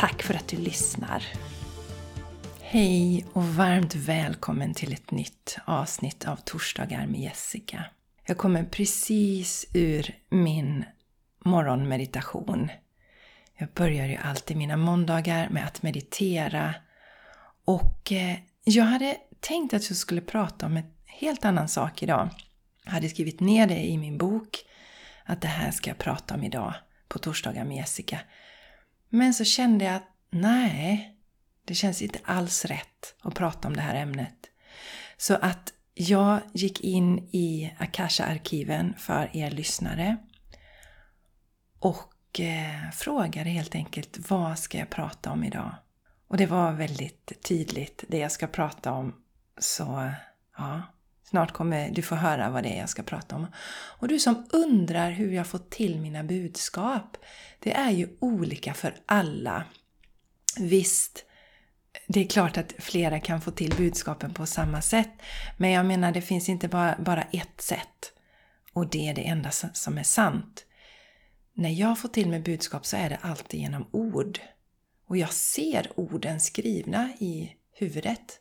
Tack för att du lyssnar! Hej och varmt välkommen till ett nytt avsnitt av Torsdagar med Jessica. Jag kommer precis ur min morgonmeditation. Jag börjar ju alltid mina måndagar med att meditera och eh, jag hade tänkt att jag skulle prata om en helt annan sak idag. Jag hade skrivit ner det i min bok att det här ska jag prata om idag på torsdagar med Jessica. Men så kände jag att nej, det känns inte alls rätt att prata om det här ämnet. Så att jag gick in i Akasha-arkiven för er lyssnare och eh, frågade helt enkelt vad ska jag prata om idag? Och det var väldigt tydligt det jag ska prata om. Så ja, snart kommer du få höra vad det är jag ska prata om. Och du som undrar hur jag fått till mina budskap. Det är ju olika för alla. Visst, det är klart att flera kan få till budskapen på samma sätt. Men jag menar, det finns inte bara, bara ett sätt. Och det är det enda som är sant. När jag får till mig budskap så är det alltid genom ord. Och jag ser orden skrivna i huvudet.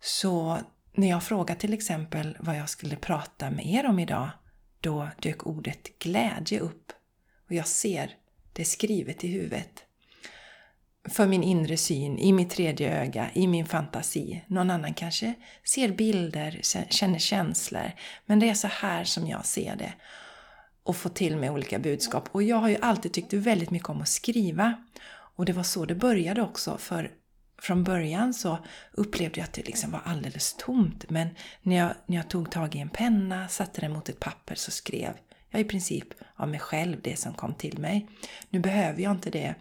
Så när jag frågade till exempel vad jag skulle prata med er om idag, då dök ordet glädje upp. Och jag ser det skrivet i huvudet för min inre syn, i mitt tredje öga, i min fantasi. Någon annan kanske ser bilder, känner känslor. Men det är så här som jag ser det. Och får till mig olika budskap. Och jag har ju alltid tyckt väldigt mycket om att skriva. Och det var så det började också. För från början så upplevde jag att det liksom var alldeles tomt. Men när jag, när jag tog tag i en penna, satte den mot ett papper så skrev jag i princip av mig själv det som kom till mig. Nu behöver jag inte det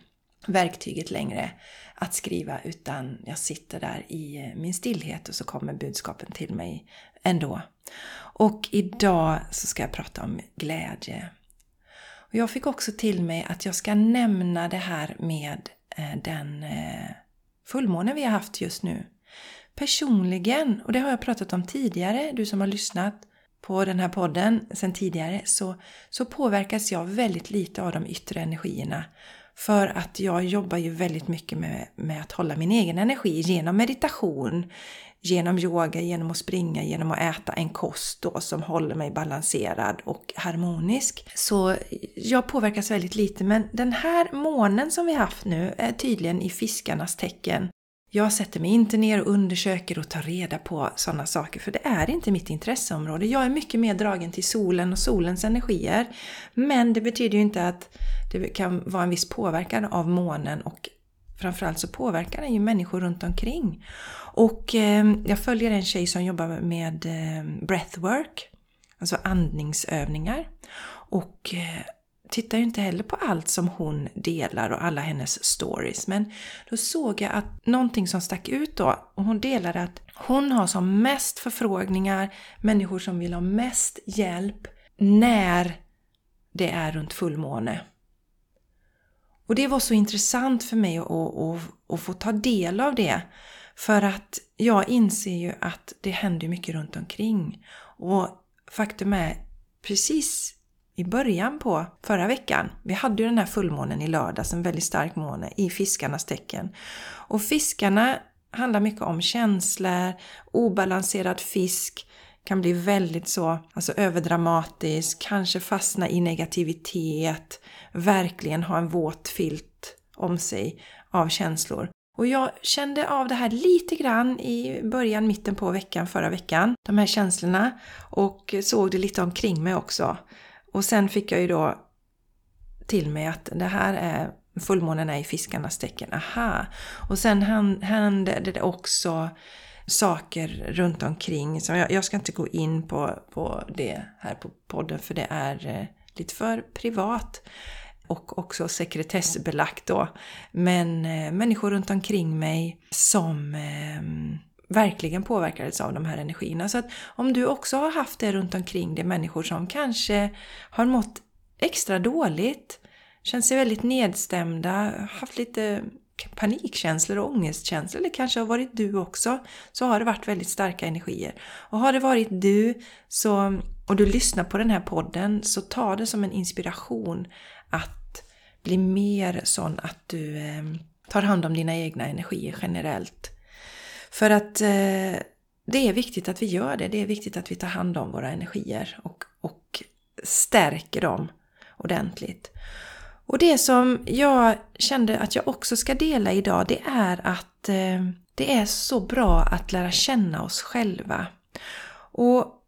verktyget längre att skriva utan jag sitter där i eh, min stillhet och så kommer budskapen till mig ändå. Och idag så ska jag prata om glädje. Och jag fick också till mig att jag ska nämna det här med eh, den eh, fullmåne vi har haft just nu. Personligen, och det har jag pratat om tidigare, du som har lyssnat på den här podden sedan tidigare, så, så påverkas jag väldigt lite av de yttre energierna för att jag jobbar ju väldigt mycket med, med att hålla min egen energi genom meditation, genom yoga, genom att springa, genom att äta en kost då som håller mig balanserad och harmonisk. Så jag påverkas väldigt lite men den här månen som vi haft nu är tydligen i fiskarnas tecken. Jag sätter mig inte ner och undersöker och tar reda på sådana saker för det är inte mitt intresseområde. Jag är mycket mer dragen till solen och solens energier. Men det betyder ju inte att det kan vara en viss påverkan av månen och framförallt så påverkar den ju människor runt omkring. Och eh, jag följer en tjej som jobbar med eh, breathwork, alltså andningsövningar. Och eh, tittar ju inte heller på allt som hon delar och alla hennes stories. Men då såg jag att någonting som stack ut då, och hon delade att hon har som mest förfrågningar, människor som vill ha mest hjälp när det är runt fullmåne. Och det var så intressant för mig att, att, att, få ta del av det. För att jag inser ju att det händer mycket runt omkring. Och faktum är, precis i början på förra veckan, vi hade ju den här fullmånen i lördags, en väldigt stark måne i fiskarnas tecken. Och fiskarna handlar mycket om känslor, obalanserad fisk, kan bli väldigt så alltså överdramatisk, kanske fastna i negativitet, verkligen ha en våt filt om sig av känslor. Och jag kände av det här lite grann i början, mitten på veckan förra veckan, de här känslorna och såg det lite omkring mig också. Och sen fick jag ju då till mig att det här är fullmånen är i fiskarnas tecken, aha! Och sen hände det också saker runt omkring. Så jag, jag, ska inte gå in på, på det här på podden för det är eh, lite för privat. och också sekretessbelagt då. Men eh, människor runt omkring mig som eh, verkligen påverkades av de här energierna. Så att om du också har haft det runt omkring dig, människor som kanske har mått extra dåligt, känt sig väldigt nedstämda, haft lite panikkänslor och ångestkänslor, eller kanske har varit du också, så har det varit väldigt starka energier. Och har det varit du så, och du lyssnar på den här podden så ta det som en inspiration att bli mer sån att du eh, tar hand om dina egna energier generellt. För att eh, det är viktigt att vi gör det. Det är viktigt att vi tar hand om våra energier och, och stärker dem ordentligt. Och det som jag kände att jag också ska dela idag det är att eh, det är så bra att lära känna oss själva. Och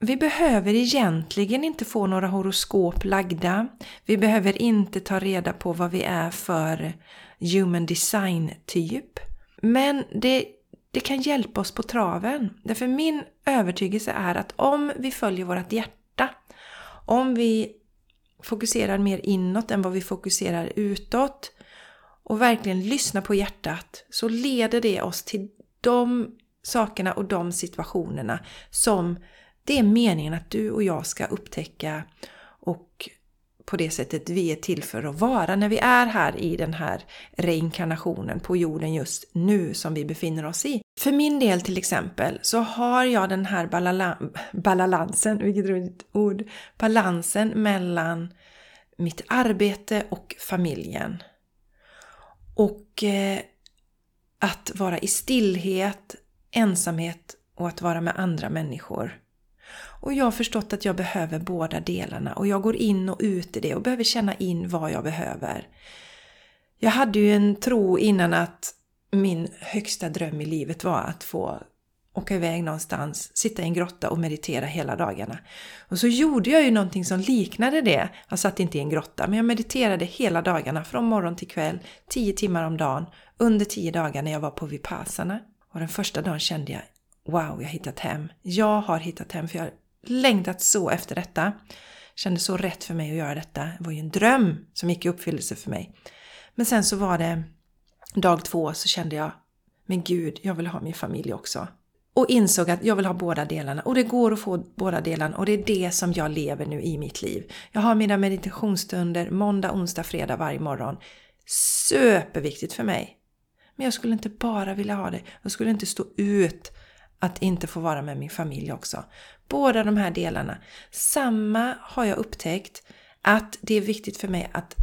vi behöver egentligen inte få några horoskop lagda. Vi behöver inte ta reda på vad vi är för human design typ. Men det, det kan hjälpa oss på traven. Därför min övertygelse är att om vi följer vårt hjärta, om vi fokuserar mer inåt än vad vi fokuserar utåt och verkligen lyssnar på hjärtat så leder det oss till de sakerna och de situationerna som det är meningen att du och jag ska upptäcka och på det sättet vi är till för att vara när vi är här i den här reinkarnationen på jorden just nu som vi befinner oss i. För min del till exempel så har jag den här balansen, vilket roligt ord, balansen mellan mitt arbete och familjen. Och eh, att vara i stillhet, ensamhet och att vara med andra människor. Och jag har förstått att jag behöver båda delarna och jag går in och ut i det och behöver känna in vad jag behöver. Jag hade ju en tro innan att min högsta dröm i livet var att få åka iväg någonstans, sitta i en grotta och meditera hela dagarna. Och så gjorde jag ju någonting som liknade det. Jag satt inte i en grotta, men jag mediterade hela dagarna från morgon till kväll, 10 timmar om dagen, under 10 dagar när jag var på Vipassana. Och den första dagen kände jag, wow, jag har hittat hem. Jag har hittat hem, för jag har längtat så efter detta. Kände så rätt för mig att göra detta. Det var ju en dröm som gick i uppfyllelse för mig. Men sen så var det dag två så kände jag, men gud, jag vill ha min familj också. Och insåg att jag vill ha båda delarna och det går att få båda delarna och det är det som jag lever nu i mitt liv. Jag har mina meditationsstunder måndag, onsdag, fredag varje morgon. Superviktigt för mig. Men jag skulle inte bara vilja ha det. Jag skulle inte stå ut att inte få vara med min familj också. Båda de här delarna. Samma har jag upptäckt att det är viktigt för mig att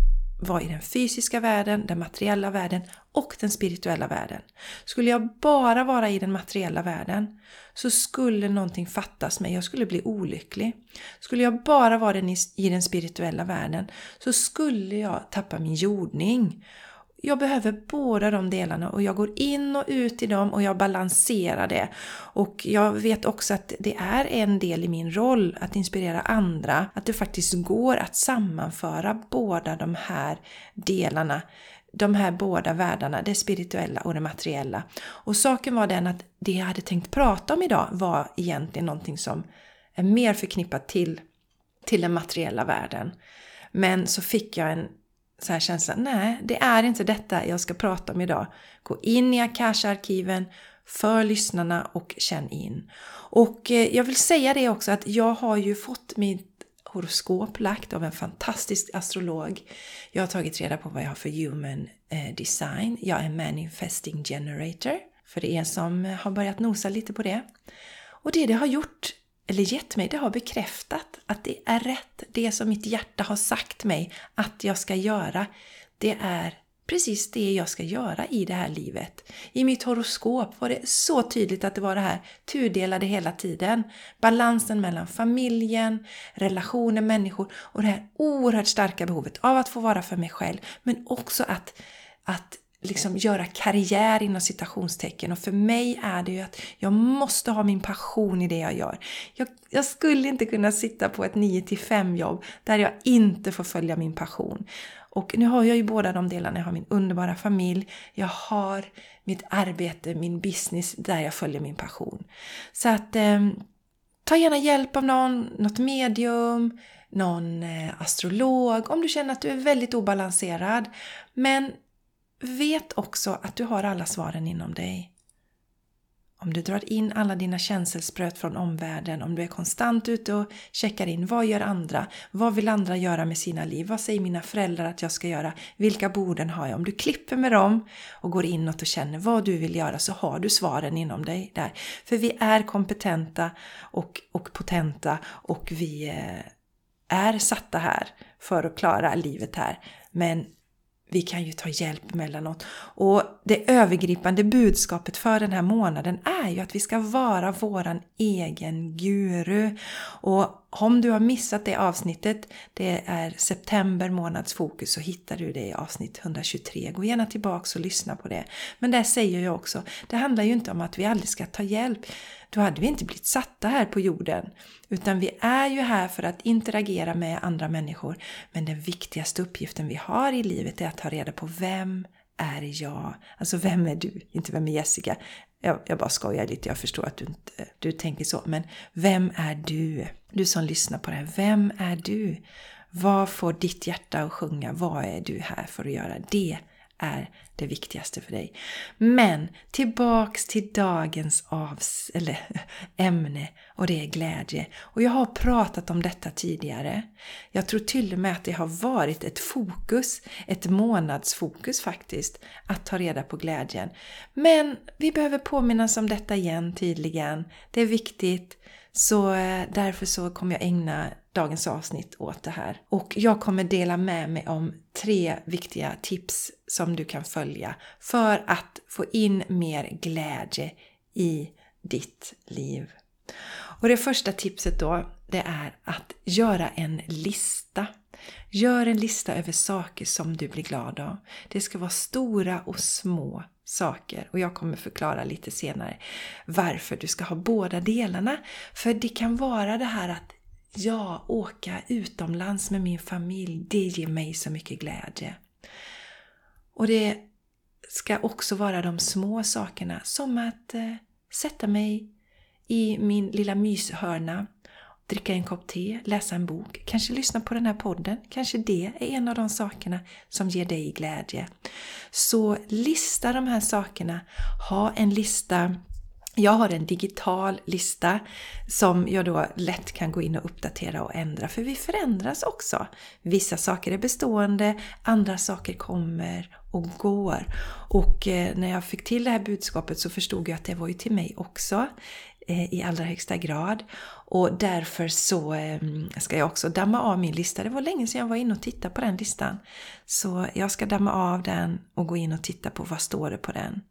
vara i den fysiska världen, den materiella världen och den spirituella världen. Skulle jag bara vara i den materiella världen så skulle någonting fattas mig, jag skulle bli olycklig. Skulle jag bara vara i den spirituella världen så skulle jag tappa min jordning jag behöver båda de delarna och jag går in och ut i dem och jag balanserar det. Och jag vet också att det är en del i min roll att inspirera andra, att det faktiskt går att sammanföra båda de här delarna de här båda världarna, det spirituella och det materiella. Och saken var den att det jag hade tänkt prata om idag var egentligen någonting som är mer förknippat till, till den materiella världen. Men så fick jag en så här känsla. nej det är inte detta jag ska prata om idag. Gå in i Akasha-arkiven för lyssnarna och känn in. Och eh, jag vill säga det också att jag har ju fått mitt horoskop lagt av en fantastisk astrolog. Jag har tagit reda på vad jag har för human eh, design. Jag är manifesting generator. För er som har börjat nosa lite på det. Och det det har gjort eller gett mig, det har bekräftat att det är rätt. Det som mitt hjärta har sagt mig att jag ska göra, det är precis det jag ska göra i det här livet. I mitt horoskop var det så tydligt att det var det här tudelade hela tiden. Balansen mellan familjen, relationer, människor och det här oerhört starka behovet av att få vara för mig själv men också att, att liksom göra karriär inom citationstecken och för mig är det ju att jag måste ha min passion i det jag gör. Jag, jag skulle inte kunna sitta på ett 9 5 jobb där jag inte får följa min passion. Och nu har jag ju båda de delarna. Jag har min underbara familj, jag har mitt arbete, min business där jag följer min passion. Så att eh, ta gärna hjälp av någon, något medium, någon eh, astrolog, om du känner att du är väldigt obalanserad. Men vet också att du har alla svaren inom dig. Om du drar in alla dina känselspröt från omvärlden, om du är konstant ute och checkar in vad gör andra? Vad vill andra göra med sina liv? Vad säger mina föräldrar att jag ska göra? Vilka borden har jag? Om du klipper med dem och går inåt och känner vad du vill göra så har du svaren inom dig där. För vi är kompetenta och, och potenta och vi eh, är satta här för att klara livet här. Men vi kan ju ta hjälp emellanåt. Och det övergripande budskapet för den här månaden är ju att vi ska vara våran egen guru. Och om du har missat det avsnittet, det är september månads fokus, så hittar du det i avsnitt 123. Gå gärna tillbaks och lyssna på det. Men där säger jag också, det handlar ju inte om att vi aldrig ska ta hjälp. Då hade vi inte blivit satta här på jorden. Utan vi är ju här för att interagera med andra människor. Men den viktigaste uppgiften vi har i livet är att ta reda på vem är jag? Alltså vem är du? Inte vem är Jessica? Jag, jag bara skojar lite, jag förstår att du inte du tänker så. Men vem är du? Du som lyssnar på det här, vem är du? Vad får ditt hjärta att sjunga? Vad är du här för att göra? Det är det viktigaste för dig. Men tillbaks till dagens avs eller, ämne och det är glädje. Och jag har pratat om detta tidigare. Jag tror till och med att det har varit ett fokus, ett månadsfokus faktiskt, att ta reda på glädjen. Men vi behöver påminnas om detta igen tydligen. Det är viktigt. Så eh, därför så kommer jag ägna dagens avsnitt åt det här. Och jag kommer dela med mig om tre viktiga tips som du kan följa för att få in mer glädje i ditt liv. Och det första tipset då, det är att göra en lista. Gör en lista över saker som du blir glad av. Det ska vara stora och små saker och jag kommer förklara lite senare varför du ska ha båda delarna. För det kan vara det här att ja, åka utomlands med min familj, det ger mig så mycket glädje. Och det ska också vara de små sakerna som att eh, sätta mig i min lilla myshörna, dricka en kopp te, läsa en bok, kanske lyssna på den här podden. Kanske det är en av de sakerna som ger dig glädje. Så lista de här sakerna. Ha en lista jag har en digital lista som jag då lätt kan gå in och uppdatera och ändra för vi förändras också. Vissa saker är bestående, andra saker kommer och går. Och eh, när jag fick till det här budskapet så förstod jag att det var ju till mig också eh, i allra högsta grad. Och därför så eh, ska jag också damma av min lista. Det var länge sedan jag var inne och tittade på den listan. Så jag ska damma av den och gå in och titta på vad står det på den.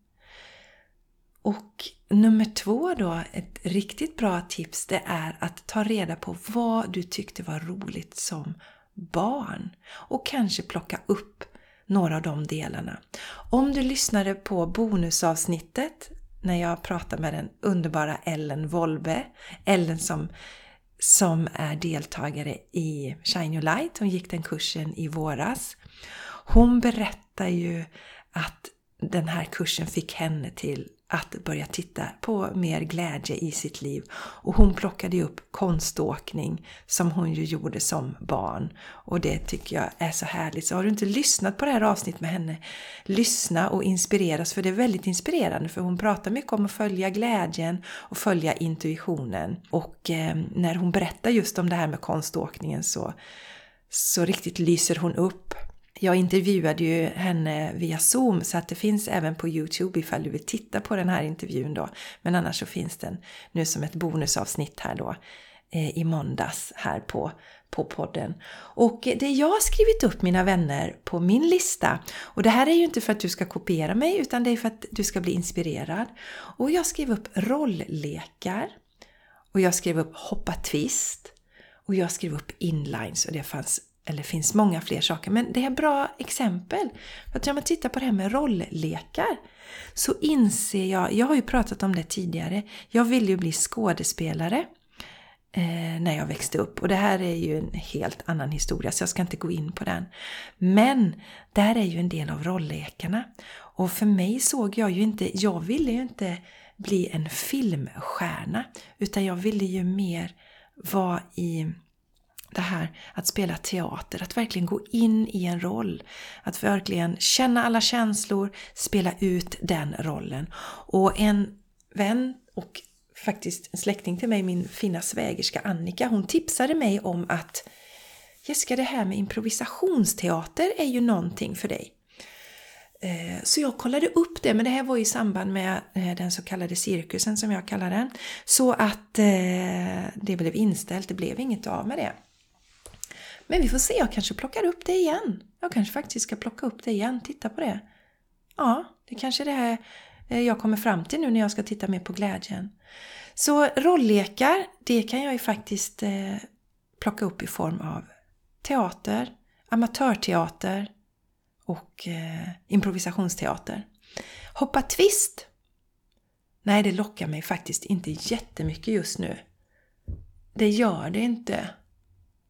Och nummer två då, ett riktigt bra tips, det är att ta reda på vad du tyckte var roligt som barn. Och kanske plocka upp några av de delarna. Om du lyssnade på bonusavsnittet när jag pratade med den underbara Ellen Wolbe, Ellen som, som är deltagare i Shine Your Light, hon gick den kursen i våras. Hon berättar ju att den här kursen fick henne till att börja titta på mer glädje i sitt liv. Och hon plockade upp konståkning som hon ju gjorde som barn. Och det tycker jag är så härligt. Så har du inte lyssnat på det här avsnittet med henne, lyssna och inspireras för det är väldigt inspirerande för hon pratar mycket om att följa glädjen och följa intuitionen. Och eh, när hon berättar just om det här med konståkningen så, så riktigt lyser hon upp jag intervjuade ju henne via Zoom så att det finns även på Youtube ifall du vill titta på den här intervjun då. Men annars så finns den nu som ett bonusavsnitt här då eh, i måndags här på, på podden. Och det jag har skrivit upp mina vänner på min lista och det här är ju inte för att du ska kopiera mig utan det är för att du ska bli inspirerad. Och jag skrev upp rolllekar och jag skrev upp hoppa twist och jag skrev upp inlines och det fanns eller det finns många fler saker, men det är bra exempel. För att om man tittar på det här med rolllekar så inser jag, jag har ju pratat om det tidigare, jag ville ju bli skådespelare eh, när jag växte upp. Och det här är ju en helt annan historia så jag ska inte gå in på den. Men det här är ju en del av rolllekarna. Och för mig såg jag ju inte, jag ville ju inte bli en filmstjärna utan jag ville ju mer vara i det här att spela teater, att verkligen gå in i en roll. Att verkligen känna alla känslor, spela ut den rollen. Och en vän och faktiskt en släkting till mig, min fina svägerska Annika, hon tipsade mig om att Jessica, det här med improvisationsteater är ju någonting för dig. Eh, så jag kollade upp det, men det här var i samband med eh, den så kallade cirkusen som jag kallar den. Så att eh, det blev inställt, det blev inget av med det. Men vi får se, jag kanske plockar upp det igen. Jag kanske faktiskt ska plocka upp det igen, titta på det. Ja, det kanske är det här eh, jag kommer fram till nu när jag ska titta mer på glädjen. Så rolllekar, det kan jag ju faktiskt eh, plocka upp i form av teater, amatörteater, och eh, improvisationsteater. Hoppa twist? Nej, det lockar mig faktiskt inte jättemycket just nu. Det gör det inte.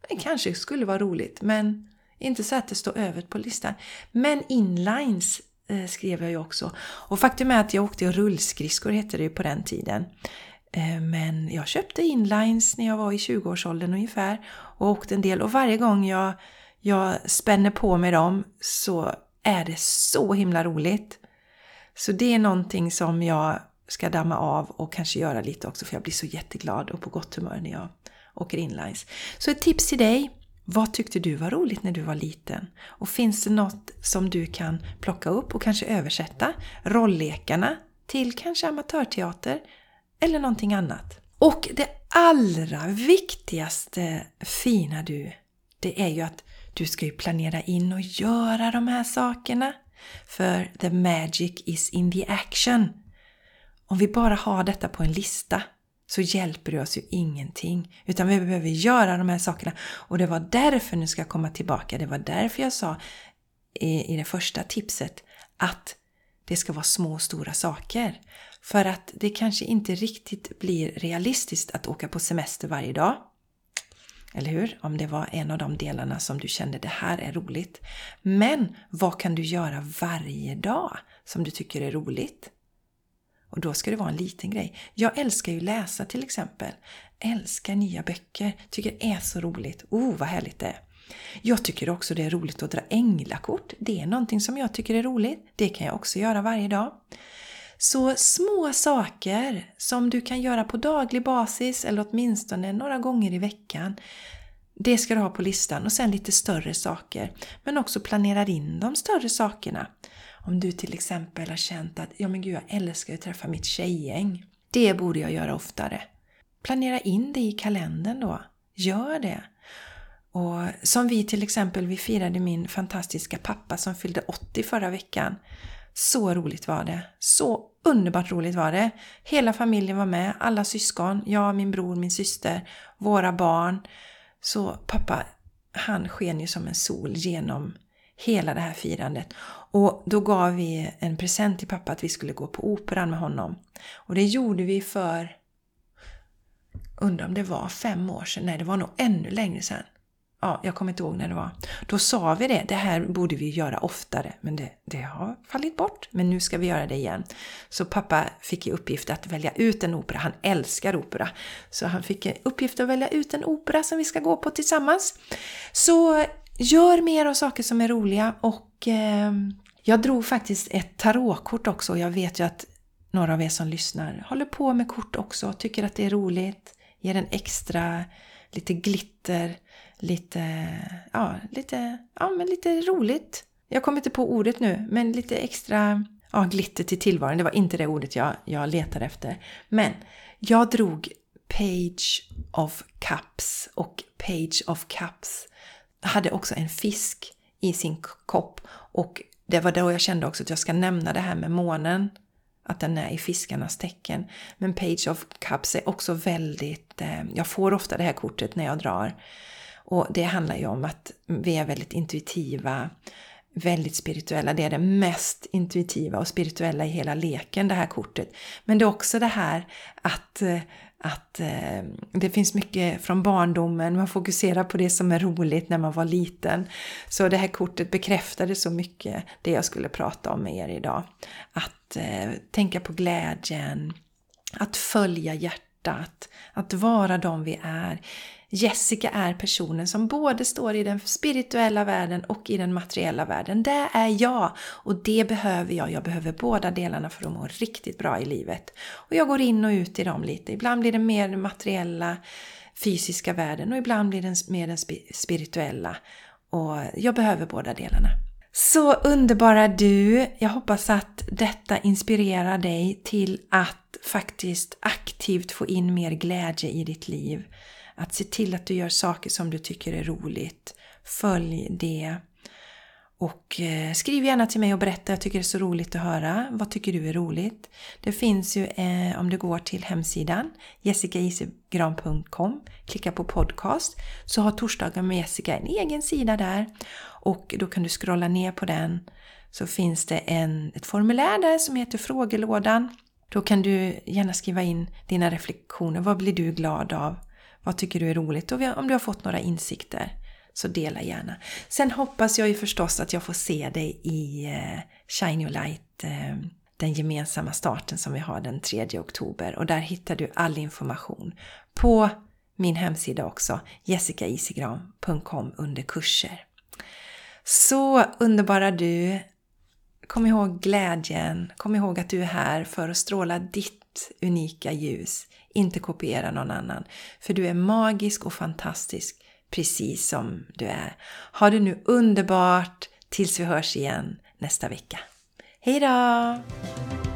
Det kanske skulle vara roligt, men inte så att det står över på listan. Men inlines eh, skrev jag ju också. Och faktum är att jag åkte rullskridskor hette det ju på den tiden. Eh, men jag köpte inlines när jag var i 20-årsåldern ungefär och åkte en del och varje gång jag jag spänner på mig dem så är det så himla roligt. Så det är någonting som jag ska damma av och kanske göra lite också för jag blir så jätteglad och på gott humör när jag åker inlines. Så ett tips till dig. Vad tyckte du var roligt när du var liten? Och finns det något som du kan plocka upp och kanske översätta rolllekarna till kanske amatörteater eller någonting annat? Och det allra viktigaste fina du, det är ju att du ska ju planera in och göra de här sakerna. För the magic is in the action. Om vi bara har detta på en lista så hjälper det oss ju ingenting. Utan vi behöver göra de här sakerna. Och det var därför, nu ska jag komma tillbaka, det var därför jag sa i, i det första tipset att det ska vara små och stora saker. För att det kanske inte riktigt blir realistiskt att åka på semester varje dag. Eller hur? Om det var en av de delarna som du kände det här är roligt. Men vad kan du göra varje dag som du tycker är roligt? Och då ska det vara en liten grej. Jag älskar ju läsa till exempel. Älskar nya böcker. Tycker det är så roligt. Oh, vad härligt det är. Jag tycker också det är roligt att dra änglakort. Det är någonting som jag tycker är roligt. Det kan jag också göra varje dag. Så små saker som du kan göra på daglig basis eller åtminstone några gånger i veckan. Det ska du ha på listan och sen lite större saker. Men också planera in de större sakerna. Om du till exempel har känt att ja men gud jag älskar att träffa mitt tjejgäng. Det borde jag göra oftare. Planera in det i kalendern då. Gör det. Och som vi till exempel, vi firade min fantastiska pappa som fyllde 80 förra veckan. Så roligt var det. Så underbart roligt var det. Hela familjen var med, alla syskon, jag, min bror, min syster, våra barn. Så pappa, han sken ju som en sol genom hela det här firandet. Och då gav vi en present till pappa att vi skulle gå på operan med honom. Och det gjorde vi för, undrar om det var fem år sedan, nej det var nog ännu längre sedan ja, jag kommer inte ihåg när det var. Då sa vi det, det här borde vi göra oftare, men det, det har fallit bort. Men nu ska vi göra det igen. Så pappa fick i uppgift att välja ut en opera, han älskar opera. Så han fick i uppgift att välja ut en opera som vi ska gå på tillsammans. Så gör mer av saker som är roliga och eh, jag drog faktiskt ett tarotkort också. Jag vet ju att några av er som lyssnar håller på med kort också, tycker att det är roligt, ger en extra lite glitter lite, ja, lite, ja, men lite roligt. Jag kommer inte på ordet nu, men lite extra ja, glitter till tillvaron. Det var inte det ordet jag, jag letade efter. Men jag drog Page of Cups och Page of Cups hade också en fisk i sin kopp och det var då jag kände också att jag ska nämna det här med månen att den är i fiskarnas tecken. Men Page of Cups är också väldigt, eh, jag får ofta det här kortet när jag drar. Och det handlar ju om att vi är väldigt intuitiva, väldigt spirituella. Det är det mest intuitiva och spirituella i hela leken, det här kortet. Men det är också det här att, eh, att eh, det finns mycket från barndomen, man fokuserar på det som är roligt när man var liten. Så det här kortet bekräftade så mycket det jag skulle prata om med er idag. Att eh, tänka på glädjen, att följa hjärtat, att vara de vi är Jessica är personen som både står i den spirituella världen och i den materiella världen. Det är jag och det behöver jag. Jag behöver båda delarna för att må riktigt bra i livet. Och jag går in och ut i dem lite. Ibland blir det mer den materiella, fysiska världen och ibland blir det mer den spirituella. Och jag behöver båda delarna. Så underbara du! Jag hoppas att detta inspirerar dig till att faktiskt aktivt få in mer glädje i ditt liv. Att se till att du gör saker som du tycker är roligt. Följ det. Och eh, skriv gärna till mig och berätta, jag tycker det är så roligt att höra. Vad tycker du är roligt? Det finns ju, eh, om du går till hemsidan jessicaisigran.com, klicka på podcast, så har Torsdagar med Jessica en egen sida där. Och då kan du scrolla ner på den. Så finns det en, ett formulär där som heter frågelådan. Då kan du gärna skriva in dina reflektioner. Vad blir du glad av? Vad tycker du är roligt? Och om du har fått några insikter så dela gärna. Sen hoppas jag ju förstås att jag får se dig i eh, Shine your Light, eh, den gemensamma starten som vi har den 3 oktober. Och där hittar du all information på min hemsida också, jessicaisigran.com under kurser. Så underbara du! Kom ihåg glädjen, kom ihåg att du är här för att stråla ditt unika ljus, inte kopiera någon annan. För du är magisk och fantastisk precis som du är. Ha det nu underbart tills vi hörs igen nästa vecka. Hejdå!